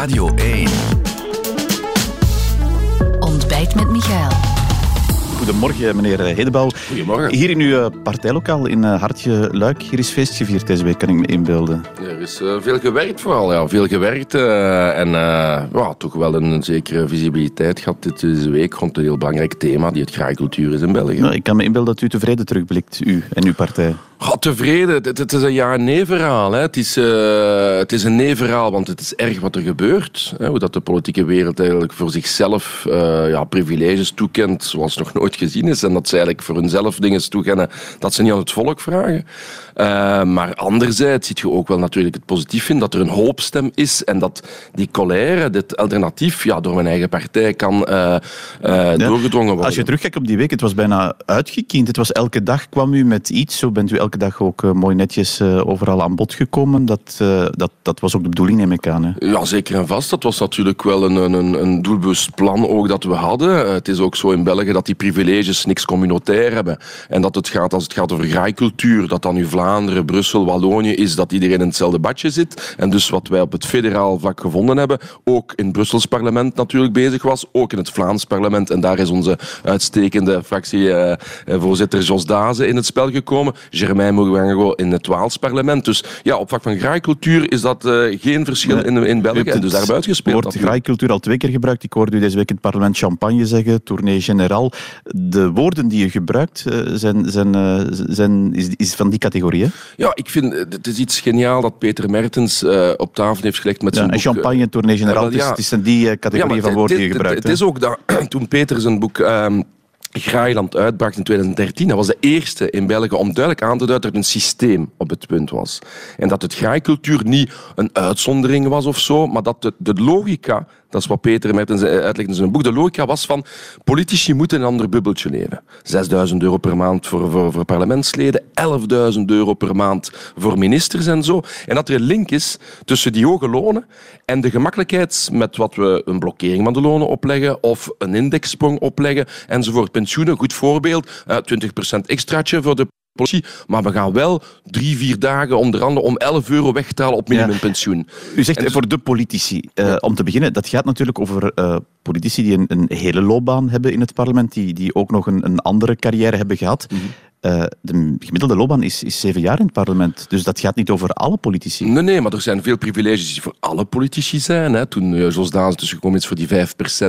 Radio 1. Ontbijt met Michael. Goedemorgen, meneer Hedebouw. Goedemorgen. Hier in uw partijlokaal in eh, Hartje Luik. Hier is feest gevierd deze week, kan ik me inbeelden. Er is eh, veel gewerkt vooral, ja. Veel gewerkt eh, en eh, ja, toch wel een, zekere visibiliteit gehad dit- deze week rond een heel belangrijk thema die het graaikultuur is in België. Nou, ik kan me inbeelden dat u tevreden terugblikt, u en uw partij. Goh, tevreden, het, het is een ja-nee-verhaal. hè. Het, is, eh, het is een nee-verhaal, want het is erg wat er gebeurt. Hè. Hoe dat de politieke wereld eigenlijk voor zichzelf eh, ja, privileges toekent zoals nog nooit gezien is. En dat ze eigenlijk voor hunzelf dingen toekennen dat ze niet aan het volk vragen. Eh, maar anderzijds ziet je ook wel natuurlijk het positief in dat er een hoopstem is en dat die colère, dit alternatief, ja, door mijn eigen partij kan eh, doorgedrongen worden. Als je terugkijkt op die week, het was bijna uitgekiend. Het was elke dag kwam u met iets. Zo bent u elke dag ook eh, mooi netjes eh, overal aan bod gekomen. Dat, eh, dat, dat was ook de bedoeling, neem ik aan. Hè? Ja, zeker en vast. Dat was natuurlijk wel een, een, een- doelbewust plan ook dat we hadden. Het is ook zo in België dat die privileges niks communautair hebben. En dat het gaat, als het gaat over graaikultuur, dat dan nu Vlaanderen, Brussel, Wallonië is, dat iedereen in hetzelfde badje zit. En dus wat wij op het federaal vlak gevonden hebben, ook in het Brussels parlement natuurlijk bezig was, ook in het Vlaams parlement. En daar is onze uitstekende fractievoorzitter Jos Daze in het spel gekomen. Germain Mourwango in het Waals parlement. Dus ja, op vlak van graaikultuur is dat eh, geen verschil Nee. in, in België. het dus daar buiten gespeeld. woord natuurlijk. graaikultuur al twee keer gebruikt. Ik hoorde u deze week in het parlement champagne zeggen, tournee generaal. De woorden die u gebruikt eh, zijn, zijn, eh, zijn, is, is van die categorie. Hè? Ja, ik vind het is iets geniaal dat Peter Mertens op tafel heeft gelegd met zijn boek. champagne, tournee generaal, Ja, het is, ja. het is in die categorie van het- woorden die je het- gebruikt. Het is ook dat toen Peter zijn boek ehm Graailand uitbracht in 2013, dat was de eerste in België om duidelijk aan te duiden dat er een systeem op het punt was. En dat het graaikultuur niet een uitzondering was of zo, maar dat de, de logica, dat is wat Peter Mertens uitlegt in zijn boek, de logica was van politici moeten in een ander bubbeltje leven. 6000 euro per maand voor, voor, voor parlementsleden, 11.000 euro per maand voor ministers en zo. En dat er een link is tussen die hoge lonen en de gemakkelijkheid met wat we een blokkering van de lonen opleggen of een indexsprong opleggen enzovoort. Pensioenen, goed voorbeeld, eh, 20% extraatje voor de politie, maar we gaan wel drie, vier dagen onder andere om 11 euro weg te halen op minimumpensioen. U zegt dus- voor de politici. Eh, Om te beginnen, dat gaat natuurlijk over eh, politici die een, een hele loopbaan hebben in het parlement, die, die ook nog een, een andere carrière hebben gehad. Mhm. Eh, de gemiddelde loopbaan is, is zeven jaar in het parlement. Dus dat gaat niet over alle politici. Nee, nee, maar er zijn veel privileges die voor alle politici zijn. Hè. Toen eh, Jos Daas dus gekomen is voor die 5%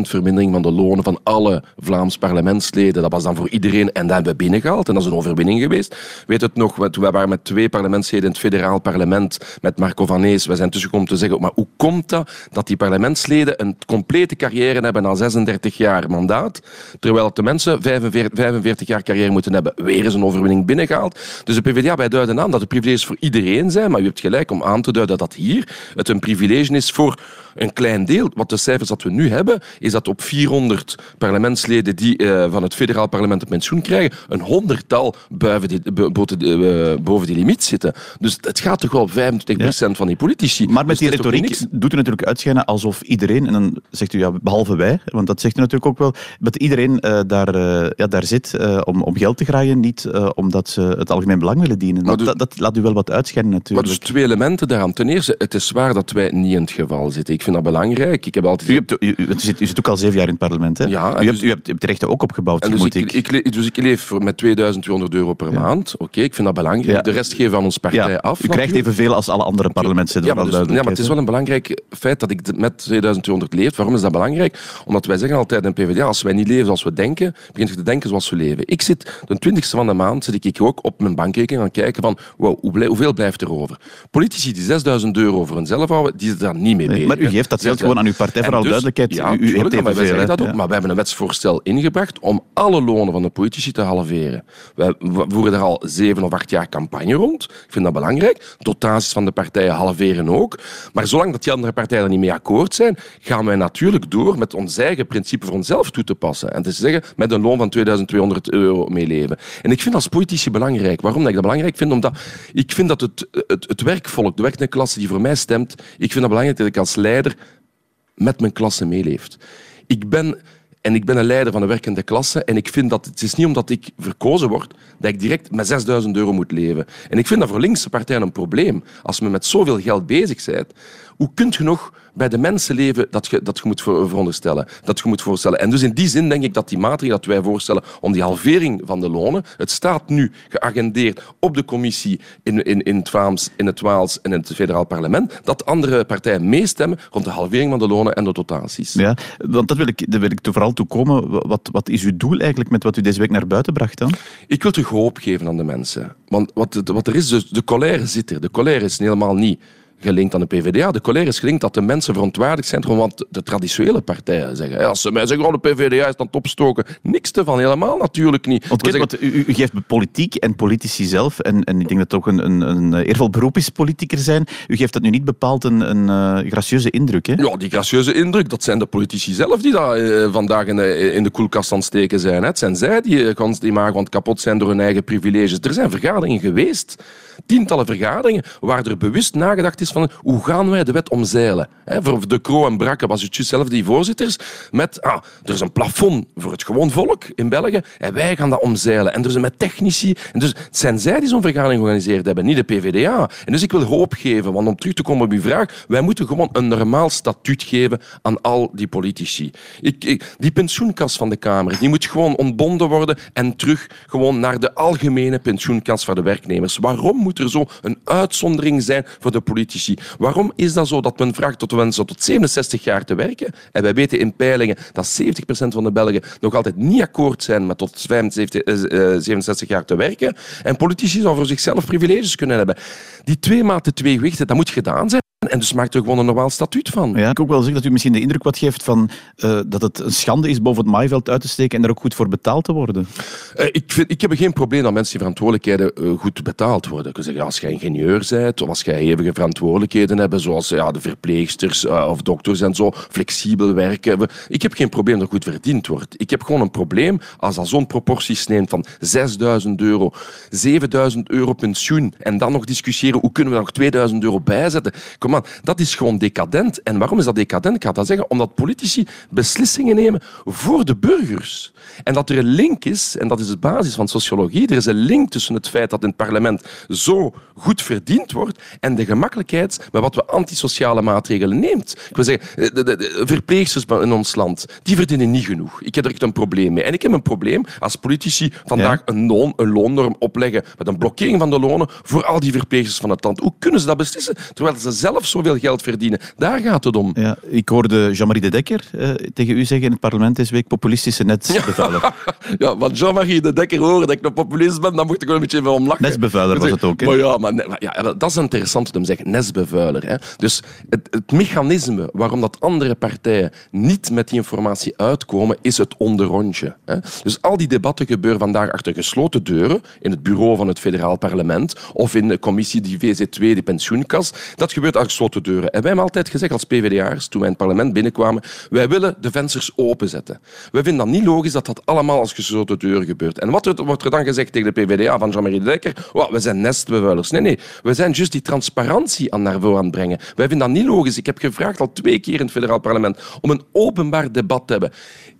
vermindering van de lonen van alle Vlaams parlementsleden, dat was dan voor iedereen en dat hebben we binnengehaald. En dat is een overwinning geweest. Weet het nog, toen wij waren met twee parlementsleden in het federaal parlement, met Marco van Ees, wij zijn tussengekomen te zeggen, maar hoe komt dat dat die parlementsleden een complete carrière hebben na 36 jaar mandaat, terwijl de mensen 45, 45 jaar carrière moeten hebben? Weer een overwinning binnengehaald. Dus de PvdA, wij duiden aan dat de privileges voor iedereen zijn, maar u hebt gelijk om aan te duiden dat hier het een privilege is voor een klein deel. Wat de cijfers dat we nu hebben, is dat op 400 parlementsleden die eh, van het federaal parlement een pensioen krijgen, een honderdtal boven die, bo- boven die, eh, boven die limiet zitten. Dus het gaat toch wel 25% van die politici. Maar met Dus die het retoriek doet u natuurlijk uitschijnen alsof iedereen, en dan zegt u ja, behalve wij, want dat zegt u natuurlijk ook wel, dat iedereen eh, daar, ja, daar zit om, om geld te graaien, niet eh, omdat ze het algemeen belang willen dienen. Maar Dat, dus- dat, dat laat u wel wat uitschijnen Maar natuurlijk. dus twee elementen daaraan. Ten eerste, het is waar dat wij niet in het geval zitten. Ik vind dat belangrijk. Ik heb altijd... U, hebt, u, u- u zit, u zit ook al zeven jaar in het parlement. Hè? Ja, en u, hebt, dus- u, hebt, u hebt de rechten ook opgebouwd, En dus ik, ik, dus ik leef met 2200 euro per maand. Oké, ik vind dat belangrijk. Ja. De rest geven we aan ons partij ja, af. u krijgt evenveel als alle andere parlementsleden. Ja maar, dus, ja, maar het is wel een belangrijk feit dat ik met 2200 leef. Waarom is dat belangrijk? Omdat wij zeggen altijd in PvdA, als wij niet leven zoals we denken, begint je te denken zoals we leven. Ik zit de 20ste van de maand, zit ik ook op mijn bankrekening aan kijken van, wow, hoeveel blijft er over? Politici die 6000 euro voor hunzelf houden, die zitten daar niet mee Nee, bezig. maar u geeft dat geld gewoon aan uw partij, En voor alle dus- duidelijkheid. Ja, U- hebt maar wij zeggen dat ook. Maar we hebben een wetsvoorstel ingebracht om alle lonen van de politici te halveren. We voeren er al zeven of acht jaar campagne rond. Ik vind dat belangrijk. Dotaties van de partijen halveren ook. Maar zolang dat die andere partijen er niet mee akkoord zijn, gaan wij natuurlijk door met ons eigen principe voor onszelf toe te passen. En te zeggen, met een loon van 2200 euro meeleven. En ik vind als politici belangrijk. Waarom dat ik dat belangrijk vind? Omdat ik vind dat het, het, het werkvolk, de werkende klasse die voor mij stemt, ik vind dat belangrijk dat ik als leider met mijn klasse meeleeft. Ik ben, en ik ben een leider van een werkende klasse en ik vind dat het is niet omdat ik verkozen word dat ik direct met 6000 euro moet leven. En ik vind dat voor linkse partijen een probleem. Als men met zoveel geld bezig bent, hoe kun je nog bij de mensen leven dat je, dat je moet veronderstellen, dat je moet voorstellen. En dus in die zin denk ik dat die maatregelen dat wij voorstellen om die halvering van de lonen, het staat nu geagendeerd op de commissie in, in, in, het Vlaams, in het Waals en in het federaal parlement, dat andere partijen meestemmen rond de halvering van de lonen en de dotaties. Ja, want dat wil ik, daar wil ik vooral toe komen. Wat, wat is uw doel eigenlijk met wat u deze week naar buiten bracht dan? Ik wil terug hoop geven aan de mensen. Want wat, wat er is, dus de colère zit er. De colère is helemaal niet gelinkt aan de PvdA. De colère is gelinkt dat de mensen verontwaardigd zijn want de traditionele partijen zeggen. Als ze mij zeggen, oh, de PvdA is aan het opstoken. Niks te van, helemaal natuurlijk niet. Want, zeggen... u, u, geeft politiek en politici zelf, en, en ik denk dat het ook een, een, een eervol beroep is politiker zijn, u geeft dat nu niet bepaald een, een uh, gracieuze indruk. Hè? Ja, die gracieuze indruk, dat zijn de politici zelf die daar uh, vandaag in de, in de koelkast aan het steken zijn. Hè. Het zijn zij die, uh, die maar want kapot zijn door hun eigen privileges. Er zijn vergaderingen geweest tientallen vergaderingen waar er bewust nagedacht is van hoe gaan wij de wet omzeilen. Voor De Croo en Brakke was het zelf die voorzitters met ah, er is een plafond voor het gewoon volk in België en wij gaan dat omzeilen. En er zijn met technici. En dus het zijn zij die zo'n vergadering georganiseerd hebben, niet de PvdA. En dus ik wil hoop geven, want om terug te komen op uw vraag, wij moeten gewoon een normaal statuut geven aan al die politici. Ik, die pensioenkas van de Kamer, die moet gewoon ontbonden worden en terug gewoon naar de algemene pensioenkas voor de werknemers. Waarom moet er zo een uitzondering zijn voor de politici. Waarom is dat zo dat men vraagt tot mensen tot 67 jaar te werken? En wij weten in peilingen dat 70% van de Belgen nog altijd niet akkoord zijn met tot 75, 67 eh, jaar te werken. En politici zouden voor zichzelf privileges kunnen hebben. Die twee maten twee gewichten, dat moet gedaan zijn. En dus maakt er gewoon een normaal statuut van. Ja, ik ook wel zeggen dat u misschien de indruk wat geeft van, uh, dat het een schande is boven het maaiveld uit te steken en daar ook goed voor betaald te worden. Uh, ik, vind, ik heb geen probleem dat mensen die verantwoordelijkheden uh, goed betaald worden. Ik zeggen, als jij ingenieur bent of als jij hevige verantwoordelijkheden hebt, zoals ja, de verpleegsters of dokters en zo, flexibel werken. Ik heb geen probleem dat goed verdiend wordt. Ik heb gewoon een probleem als dat zo'n proporties neemt van 6000 euro, 7000 euro pensioen en dan nog discussiëren hoe kunnen we nog 2000 euro bijzetten. Kom dat is gewoon decadent. En waarom is dat decadent? Ik ga dat zeggen omdat politici beslissingen nemen voor de burgers. En dat er een link is, en dat is de basis van sociologie, er is een link tussen het feit dat in het parlement zo goed verdiend wordt en de gemakkelijkheid met wat we antisociale maatregelen neemt. Ik wil zeggen, de, de, de verpleegsters in ons land, die verdienen niet genoeg. Ik heb er echt een probleem mee. En ik heb een probleem als politici vandaag een, loon, een loonnorm opleggen met een blokkering van de lonen voor al die verpleegsters van het land. Hoe kunnen ze dat beslissen terwijl ze zelf zoveel geld verdienen? Daar gaat het om. Ja, ik hoorde Jean-Marie de Dekker uh, tegen u zeggen in het parlement deze week populistische netbevuiler. Ja, want Jean-Marie de Dekker horen dat ik een populist ben, dan moet ik wel een beetje even om lachen. Nestbevuiler was het ook, hè? Maar ja, maar, ja, dat is interessant om te zeggen. Nestbevuiler. Hè. Dus het, het mechanisme waarom dat andere partijen niet met die informatie uitkomen, is het onderrondje. Hè. Dus al die debatten gebeuren vandaag achter gesloten deuren in het bureau van het federaal parlement of in de commissie die VZ2, de pensioenkas. Dat gebeurt achter deuren. En wij hebben altijd gezegd als PvdA'ers, toen wij in het parlement binnenkwamen, wij willen de vensters openzetten. Wij vinden dat niet logisch dat dat allemaal als gesloten deuren gebeurt. En wat wordt er dan gezegd tegen de PvdA van Jean-Marie de Dekker? Oh, we zijn nestbevuilers. Nee, nee. We zijn juist die transparantie aan naar voren aan het brengen. Wij vinden dat niet logisch. Ik heb gevraagd al twee keer in het federaal parlement om een openbaar debat te hebben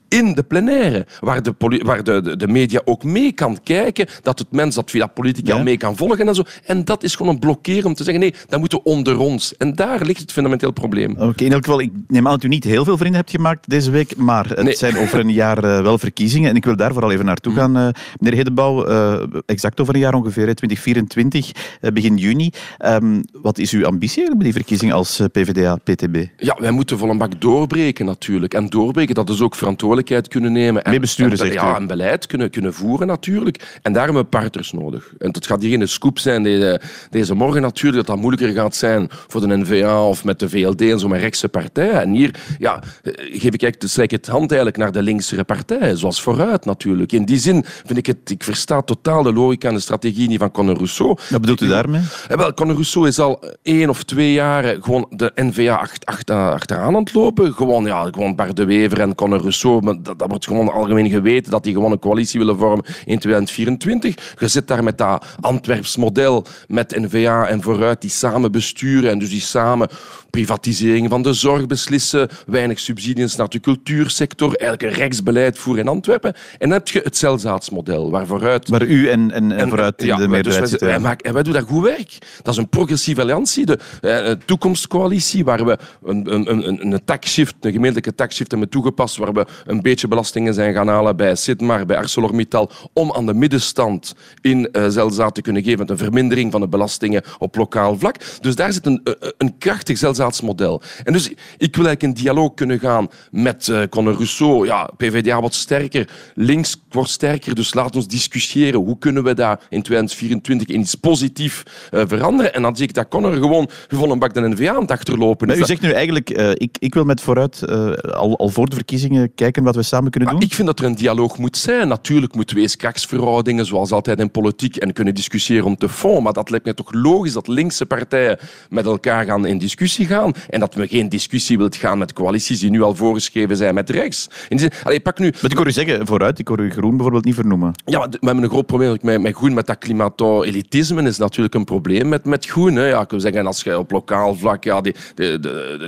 in de plenaire, waar de, waar de, de, media ook mee kan kijken, dat het mens dat via politica mee kan volgen en zo. En dat is gewoon een blokkeren om te zeggen, nee, dat moeten we onder ons. En daar ligt het fundamenteel probleem. Oké, in elk geval, ik neem aan dat u niet heel veel vrienden hebt gemaakt deze week, maar het zijn over een jaar uh, wel verkiezingen. En ik wil daar vooral even naartoe mm. gaan, uh, meneer Hedebouw. Uh, exact over een jaar ongeveer, 2024, begin juni. Um, wat is uw ambitie bij die verkiezingen als PvdA-PTB? Ja, wij moeten vol een bak doorbreken natuurlijk. En doorbreken, dat is ook verantwoordelijk kunnen nemen. En, besturen, en, ja, en beleid kunnen, kunnen voeren natuurlijk. En daar hebben we partners nodig. En dat gaat hier geen scoop zijn deze, deze morgen natuurlijk, dat dat moeilijker gaat zijn voor de NVA of met de VLD en zo met rechtse partijen. En hier ja, eh, geef ik eigenlijk het hand eigenlijk naar de linkse partijen, zoals Vooruit natuurlijk. In die zin vind ik het, ik versta totaal de logica en de strategie niet van Conor Rousseau. Wat bedoelt u daarmee? Ja, wel, Conor Rousseau is al één of twee jaren gewoon de NVA acht, acht, achteraan aan het lopen. Gewoon, ja, gewoon Bart de Wever en Conor Rousseau dat, dat, dat, wordt gewoon algemeen geweten dat die gewoon een coalitie willen vormen in 2024. Je zit daar met dat Antwerps model, met N-VA en Vooruit, die samen besturen en dus die samen privatisering van de zorg beslissen, weinig subsidies naar de cultuursector, eigenlijk een rechtsbeleid voeren in Antwerpen. En dan heb je het celzaadsmodel, waar vooruit... Waar u en, en, en vooruit in ja, de meerderheid dus wij, wij, en wij doen dat goed werk. Dat is een progressieve alliantie, de eh, toekomstcoalitie, waar we een, een, een, een een gemeentelijke taxshift hebben toegepast, waar we een beetje belastingen zijn gaan halen bij Sidmar, bij ArcelorMittal, om aan de middenstand in uh, Zelzaat te kunnen geven met een vermindering van de belastingen op lokaal vlak. Dus daar zit een, een krachtig Zelzaat model. En dus ik wil eigenlijk in dialoog kunnen gaan met uh, Conor Rousseau. Ja, PvdA wordt sterker, links wordt sterker, dus laat ons discussiëren. Hoe kunnen we dat in 2024 in iets positiefs uh, veranderen? En dan zie ik dat Conor gewoon gewoon een bak de NVA aan het achterlopen. Maar u zegt nu eigenlijk, uh, ik, ik wil met vooruit al, al voor de verkiezingen kijken wat we samen kunnen doen? Ik vind dat er een dialoog moet zijn. Natuurlijk moeten we eens krachtsverhoudingen, zoals altijd in politiek, en kunnen discussiëren om te fond. Maar dat lijkt mij toch logisch dat linkse partijen met elkaar gaan in discussie gaan en dat we geen discussie wilt gaan met coalities die nu al voorgeschreven zijn met rechts. Zin, allez, pak nu... Maar ik hoor u zeggen, vooruit, ik hoor u groen bijvoorbeeld niet vernoemen. Ja, we hebben een groot probleem met, met groen, met dat klimaat-elitisme is natuurlijk een probleem met, met groen. Hè. Ja, ik wil zeggen, als je op lokaal vlak, ja, die,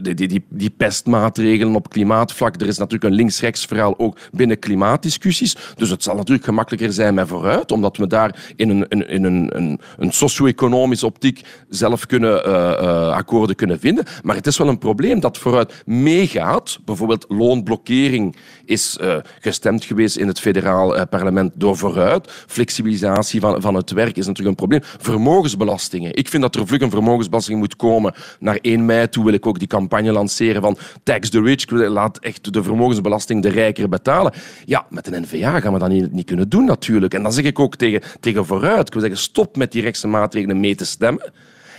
die, die, die pestmaatregelen op klimaatvlak, er is natuurlijk een links-rechts verhaal ook binnen klimaatdiscussies. Dus het zal natuurlijk gemakkelijker zijn met vooruit, omdat we daar in een, in, in een, een, een socio-economische optiek zelf kunnen uh, uh, akkoorden kunnen vinden. Maar het is wel een probleem dat vooruit meegaat. Bijvoorbeeld loonblokkering is uh, gestemd geweest in het federaal parlement door vooruit. Flexibilisatie van, van het werk is natuurlijk een probleem. Vermogensbelastingen. Ik vind dat er vlug een vermogensbelasting moet komen. Naar 1 mei toe wil ik ook die campagne lanceren van tax the rich. Laat echt de vermogensbelasting de betalen. Ja, met een NVA gaan we dat niet, niet kunnen doen natuurlijk. En dan zeg ik ook tegen, tegen vooruit. Ik wil zeggen, stop met die rechtse maatregelen mee te stemmen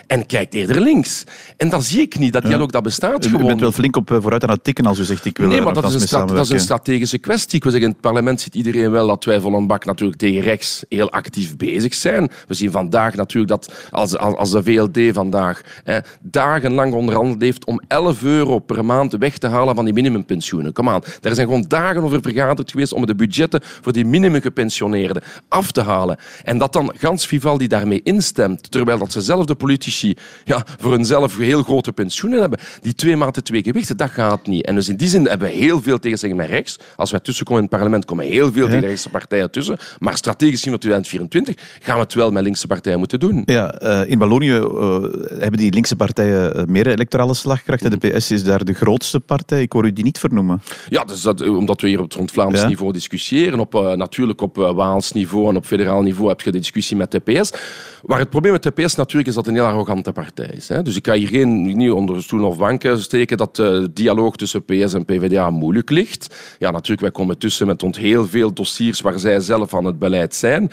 en kijkt eerder links. En dan zie ik niet dat dialoog dat bestaat gewoon. U bent wel flink op eh, vooruit aan het tikken als u zegt ik wil Nee, maar dat is, een dat is een strategische kwestie. Ik wil zeggen, in het parlement ziet iedereen wel dat wij vol een bak natuurlijk tegen rechts heel actief bezig zijn. We zien vandaag natuurlijk dat als, als de VLD vandaag hè, dagenlang onderhandeld heeft om 11 euro per maand weg te halen van die minimumpensioenen. Kom aan, daar zijn gewoon dagen over vergaderd geweest om de budgetten voor die minimumgepensioneerden af te halen. En dat dan gans Vivaldi daarmee instemt, terwijl dat zezelfde politici ja, voor hunzelf heel grote pensioenen hebben. Die twee maten twee gewichten, dat gaat niet. En dus in die zin hebben we heel veel tegenstellingen met rechts. Als wij tussenkomen in het parlement, komen heel veel tegen rechtse partijen tussen. Maar strategisch zien we 2024 gaan we het wel met linkse partijen moeten doen. Ja, uh, in Wallonië uh, hebben die linkse partijen uh, meer electorale slagkracht. Mm. De PS is daar de grootste partij. Ik hoor u die niet vernoemen. Ja, dus dat, omdat we hier op het rond Vlaams ja. niveau discussiëren. Op, natuurlijk op Waals niveau en op federaal niveau heb je de discussie met de PS. Waar het probleem met de PS natuurlijk is dat het een heel arrogante partij is. Hè. Dus ik kan hier geen, niet onder stoel of banken steken dat de dialoog tussen PS en PvdA moeilijk ligt. Ja, natuurlijk, wij komen tussen met ont heel veel dossiers waar zij zelf aan het beleid zijn.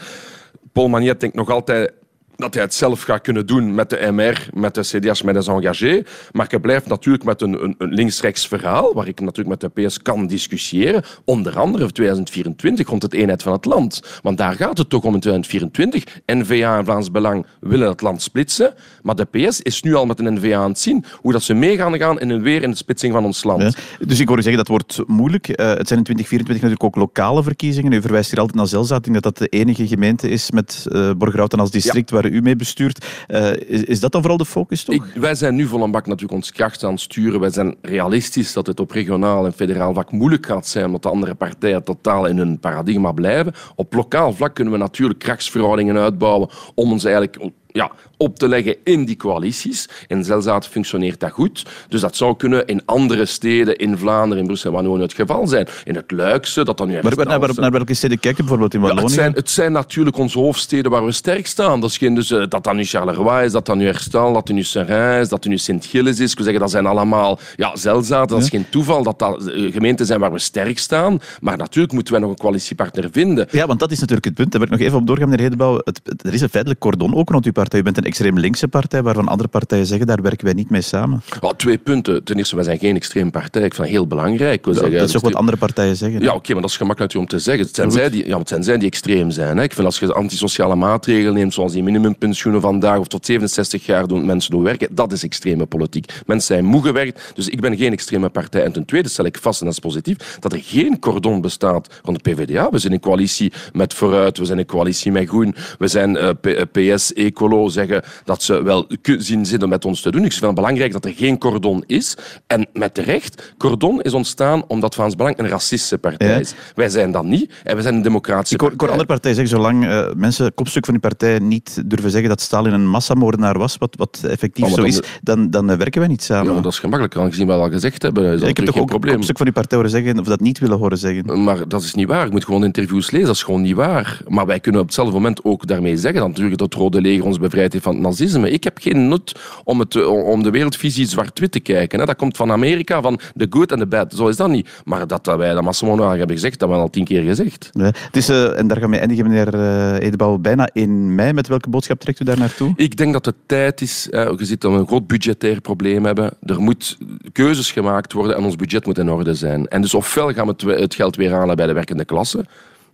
Paul Magnet denkt nog altijd dat hij het zelf gaat kunnen doen met de MR, met de CDS, met de engagé. Maar ik blijf natuurlijk met een, een, een links-rechts verhaal, waar ik natuurlijk met de PS kan discussiëren. Onder andere voor 2024 rond het eenheid van het land. Want daar gaat het toch om in 2024. N-VA en Vlaams Belang willen het land splitsen. Maar de PS is nu al met een N-VA aan het zien hoe dat ze mee gaan gaan in een weer in de splitsing van ons land. Ja. Dus ik hoor u zeggen dat wordt moeilijk. Uh, het zijn in 2024 natuurlijk ook lokale verkiezingen. U verwijst hier altijd naar. Ik denk dat dat de enige gemeente is met uh, Borgerhouten als district ja. waar u mee bestuurt. Uh, is, dat dan vooral de focus toch? Wij zijn nu vol bak natuurlijk ons kracht aan het sturen. Wij zijn realistisch dat het op regionaal en federaal vlak moeilijk gaat zijn, omdat de andere partijen totaal in hun paradigma blijven. Op lokaal vlak kunnen we natuurlijk krachtsverhoudingen uitbouwen om ons eigenlijk ja, op te leggen in die coalities. In Zelzaat functioneert dat goed. Dus dat zou kunnen in andere steden, in Vlaanderen, in Brussel, Wallonië het geval zijn. In het Luikse, dat dan nu Maar naar, naar, naar, welke steden kijken bijvoorbeeld in Wallonië? Ja, het, zijn, het zijn natuurlijk onze hoofdsteden waar we sterk staan. Dat is geen, dus, uh, dat dan nu Charleroi is, dat dan nu Herstal, dat dan nu Serrain is, dat dan nu Sint-Gilles is. Ik wil zeggen, dat zijn allemaal ja, Zelzaat. Dat is geen toeval dat dat uh, gemeenten zijn waar we sterk staan. Maar natuurlijk moeten wij nog een coalitiepartner vinden. Ja, want dat is natuurlijk het punt. Daar wil ik nog even op doorgaan, meneer Hedebouw. Er is een feitelijk cordon ook rond uw partij. U bent een extreem linkse partij waarvan andere partijen zeggen daar werken wij niet mee samen. Oh, twee punten. Ten eerste, wij zijn geen extreem partij. Ik vind dat heel belangrijk. dat, zeggen, dat is ook wat andere partijen zeggen. Ja, oké, maar dat is gemakkelijk om te zeggen. Het zijn, zij die, ja, het zijn zij die extreem zijn. Hè. Ik vind als je antisociale maatregelen neemt, zoals die minimumpensioenen vandaag, of tot 67 jaar doen mensen doen werken, dat is extreme politiek. Mensen zijn moe gewerkt, dus ik ben geen extreme partij. En ten tweede stel ik vast, en dat is positief, dat er geen cordon bestaat rond de PvdA. We zijn in coalitie met Vooruit, we zijn in coalitie met Groen, we zijn uh, eh, PS, eh, Ecolo, zeggen dat ze wel zien zitten met ons te doen. Ik vind het belangrijk dat er geen cordon is. En met terecht, cordon is ontstaan omdat Vlaams Belang een racistische partij is. Wij zijn dat niet en we zijn een democratische ik hoor, partij. andere partijen zeggen, zolang uh, mensen, kopstuk van die partij, niet durven zeggen dat Stalin een massamoordenaar was, wat, wat effectief oh, zo is, dan, dan werken wij niet samen. Ja, dat is gemakkelijk, aangezien we al gezegd hebben. Is ik heb toch ook een kopstuk van die partij horen zeggen, of dat niet willen horen zeggen. Maar dat is niet waar. Je moet gewoon interviews lezen, dat is gewoon niet waar. Maar wij kunnen op hetzelfde moment ook daarmee zeggen dat natuurlijk het Rode Leger ons bevrijd heeft van het nazisme. Ik heb geen nut om, het, om de wereldvisie zwart-wit te kijken. Dat komt van Amerika, van de good en de bad. Zo is dat niet. Maar dat wij dat massamoordenaar hebben gezegd, dat hebben we al tien keer gezegd. Ja, het is, uh, en daar gaan we eindigen, meneer uh, Edebouw, bijna in mei. Met welke boodschap trekt u daar naartoe? Ik denk dat het tijd is. Uh, je ziet dat we een groot budgetair probleem hebben. Er moet keuzes gemaakt worden en ons budget moet in orde zijn. En dus ofwel gaan we het, het geld weer halen bij de werkende klasse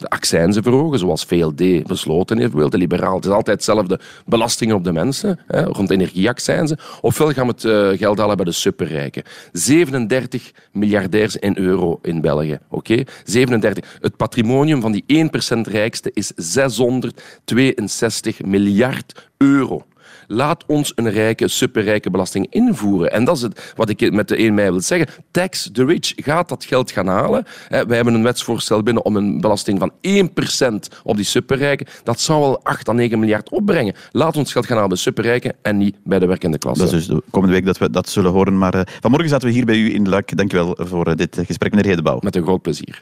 de accijnzen verhogen, zoals VLD besloten heeft, de liberaal. Het is altijd hetzelfde belastingen op de mensen, hè, rond energieaccijnzen. Ofwel gaan we het uh, geld halen bij de superrijken. 37 miljardairs in euro in België. Oké? 37. Het patrimonium van die 1% rijkste is 662 miljard euro. Laat ons een rijke, superrijke belasting invoeren. En dat is het, wat ik met de 1 mei wil zeggen. Tax the rich. Gaat dat geld gaan halen. Wij hebben een wetsvoorstel binnen om een belasting van 1% op die superrijken. Dat zou wel 8 à 9 miljard opbrengen. Laat ons geld gaan halen bij de superrijken en niet bij de werkende klasse. Dat is dus de komende week dat we dat zullen horen. Maar uh, vanmorgen zaten we hier bij u in Luik. Dank u wel voor uh, dit gesprek, meneer Hedebouw. Met een groot plezier.